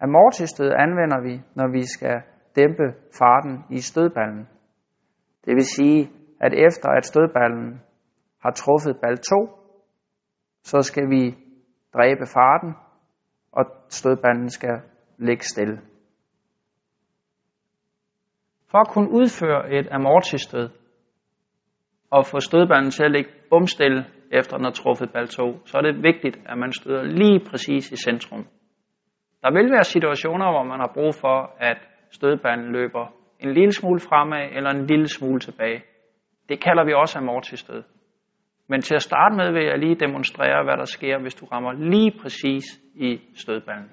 Amortistød anvender vi, når vi skal dæmpe farten i stødballen. Det vil sige, at efter at stødballen har truffet bal 2, så skal vi dræbe farten, og stødballen skal ligge stille. For at kunne udføre et amortistød og få stødballen til at ligge bumstille efter den har truffet bal 2, så er det vigtigt, at man støder lige præcis i centrum. Der vil være situationer, hvor man har brug for, at stødbanden løber en lille smule fremad eller en lille smule tilbage. Det kalder vi også amortistød. Men til at starte med vil jeg lige demonstrere, hvad der sker, hvis du rammer lige præcis i stødballen.